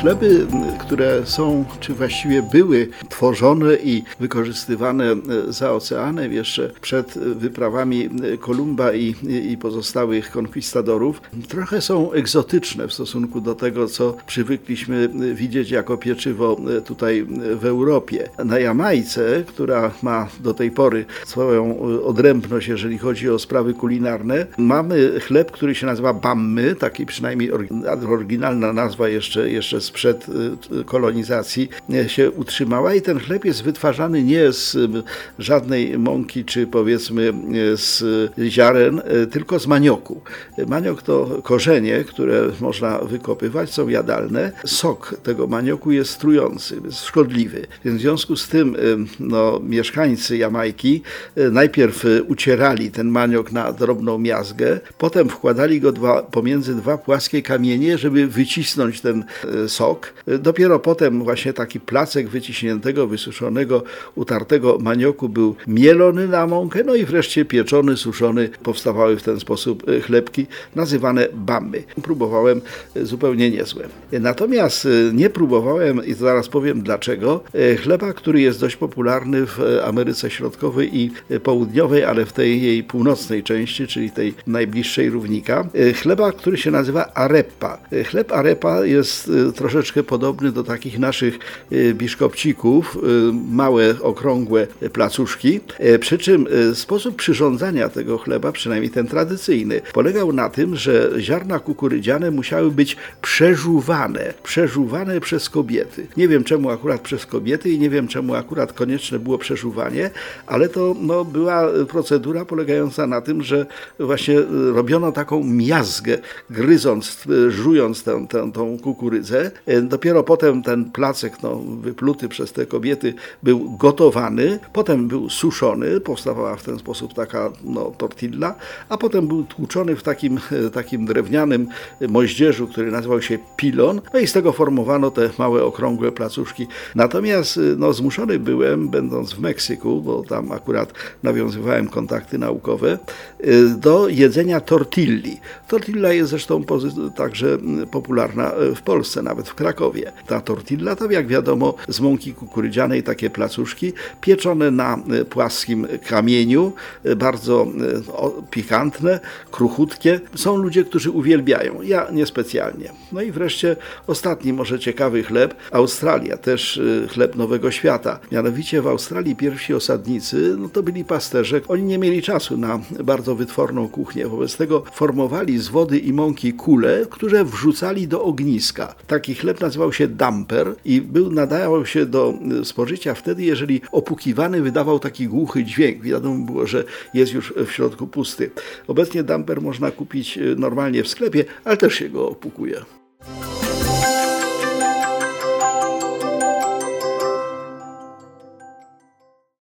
Chleby, które są, czy właściwie były tworzone i wykorzystywane za oceanem jeszcze przed wyprawami Kolumba i, i pozostałych konkwistadorów, trochę są egzotyczne w stosunku do tego, co przywykliśmy widzieć jako pieczywo tutaj w Europie. Na Jamajce, która ma do tej pory swoją odrębność, jeżeli chodzi o sprawy kulinarne, mamy chleb, który się nazywa bammy, taki przynajmniej oryginalna nazwa jeszcze, jeszcze sprzed y, kolonizacji się utrzymała i ten chleb jest wytwarzany nie z y, żadnej mąki czy powiedzmy y, z ziaren, tylko z manioku. Maniok to korzenie, które można wykopywać, są jadalne. Sok tego manioku jest trujący, jest szkodliwy. Więc w związku z tym no, mieszkańcy Jamajki najpierw ucierali ten maniok na drobną miazgę, potem wkładali go dwa, pomiędzy dwa płaskie kamienie, żeby wycisnąć ten sok. Dopiero potem właśnie taki placek wyciśniętego, wysuszonego, utartego manioku był mielony na mąkę, no i wreszcie pieczony, suszony. Powstawały w ten sposób e, chlebki nazywane bamby. Próbowałem e, zupełnie niezłe. Natomiast e, nie próbowałem, i zaraz powiem dlaczego, chleba, który jest dość popularny w Ameryce Środkowej i Południowej, ale w tej jej północnej części, czyli tej najbliższej równika. Chleba, który się nazywa arepa. Chleb arepa jest troszeczkę podobny do takich naszych e, biszkopcików, e, małe, okrągłe placuszki. E, przy czym sposób przyrządzania tego chleba, przynajmniej ten tradycyjny, polegał na tym, że ziarna kukurydziane musiały być przeżuwane, przeżuwane przez kobiety. Nie wiem czemu akurat przez kobiety i nie wiem czemu akurat konieczne było przeżuwanie, ale to no, była procedura polegająca na tym, że właśnie robiono taką miazgę, gryząc, żując tę, tę, tą kukurydzę. Dopiero potem ten placek no, wypluty przez te kobiety był gotowany, potem był suszony, powstawała w ten sposób taka no, tortilla, a potem był tłuczony w takim, takim drewnianym moździerzu, który nazywał się pilon, no i z tego formowano te małe, okrągłe placuszki. Natomiast no, zmuszony byłem, będąc w Meksyku, bo tam akurat nawiązywałem kontakty naukowe, do jedzenia tortilli. Tortilla jest zresztą także popularna w Polsce, nawet w Krakowie. Ta tortilla to jak wiadomo z mąki kukurydzianej takie placuszki pieczone na e, płaskim kamieniu, e, bardzo e, pikantne, kruchutkie. Są ludzie, którzy uwielbiają, ja niespecjalnie. No i wreszcie ostatni może ciekawy chleb, Australia, też chleb Nowego Świata. Mianowicie w Australii pierwsi osadnicy no to byli pasterze. Oni nie mieli czasu na bardzo wytworną kuchnię, wobec tego formowali z wody i mąki kule, które wrzucali do ogniska. Taki chleb nazywał się damper i był, nadawał się do y, spożycia wtedy, jeżeli opukiwany wydawał taki głuchy dźwięk. Wiadomo było, że jest już w środku pusty. Obecnie damper można kupić y, normalnie w sklepie, ale też się go opukuje.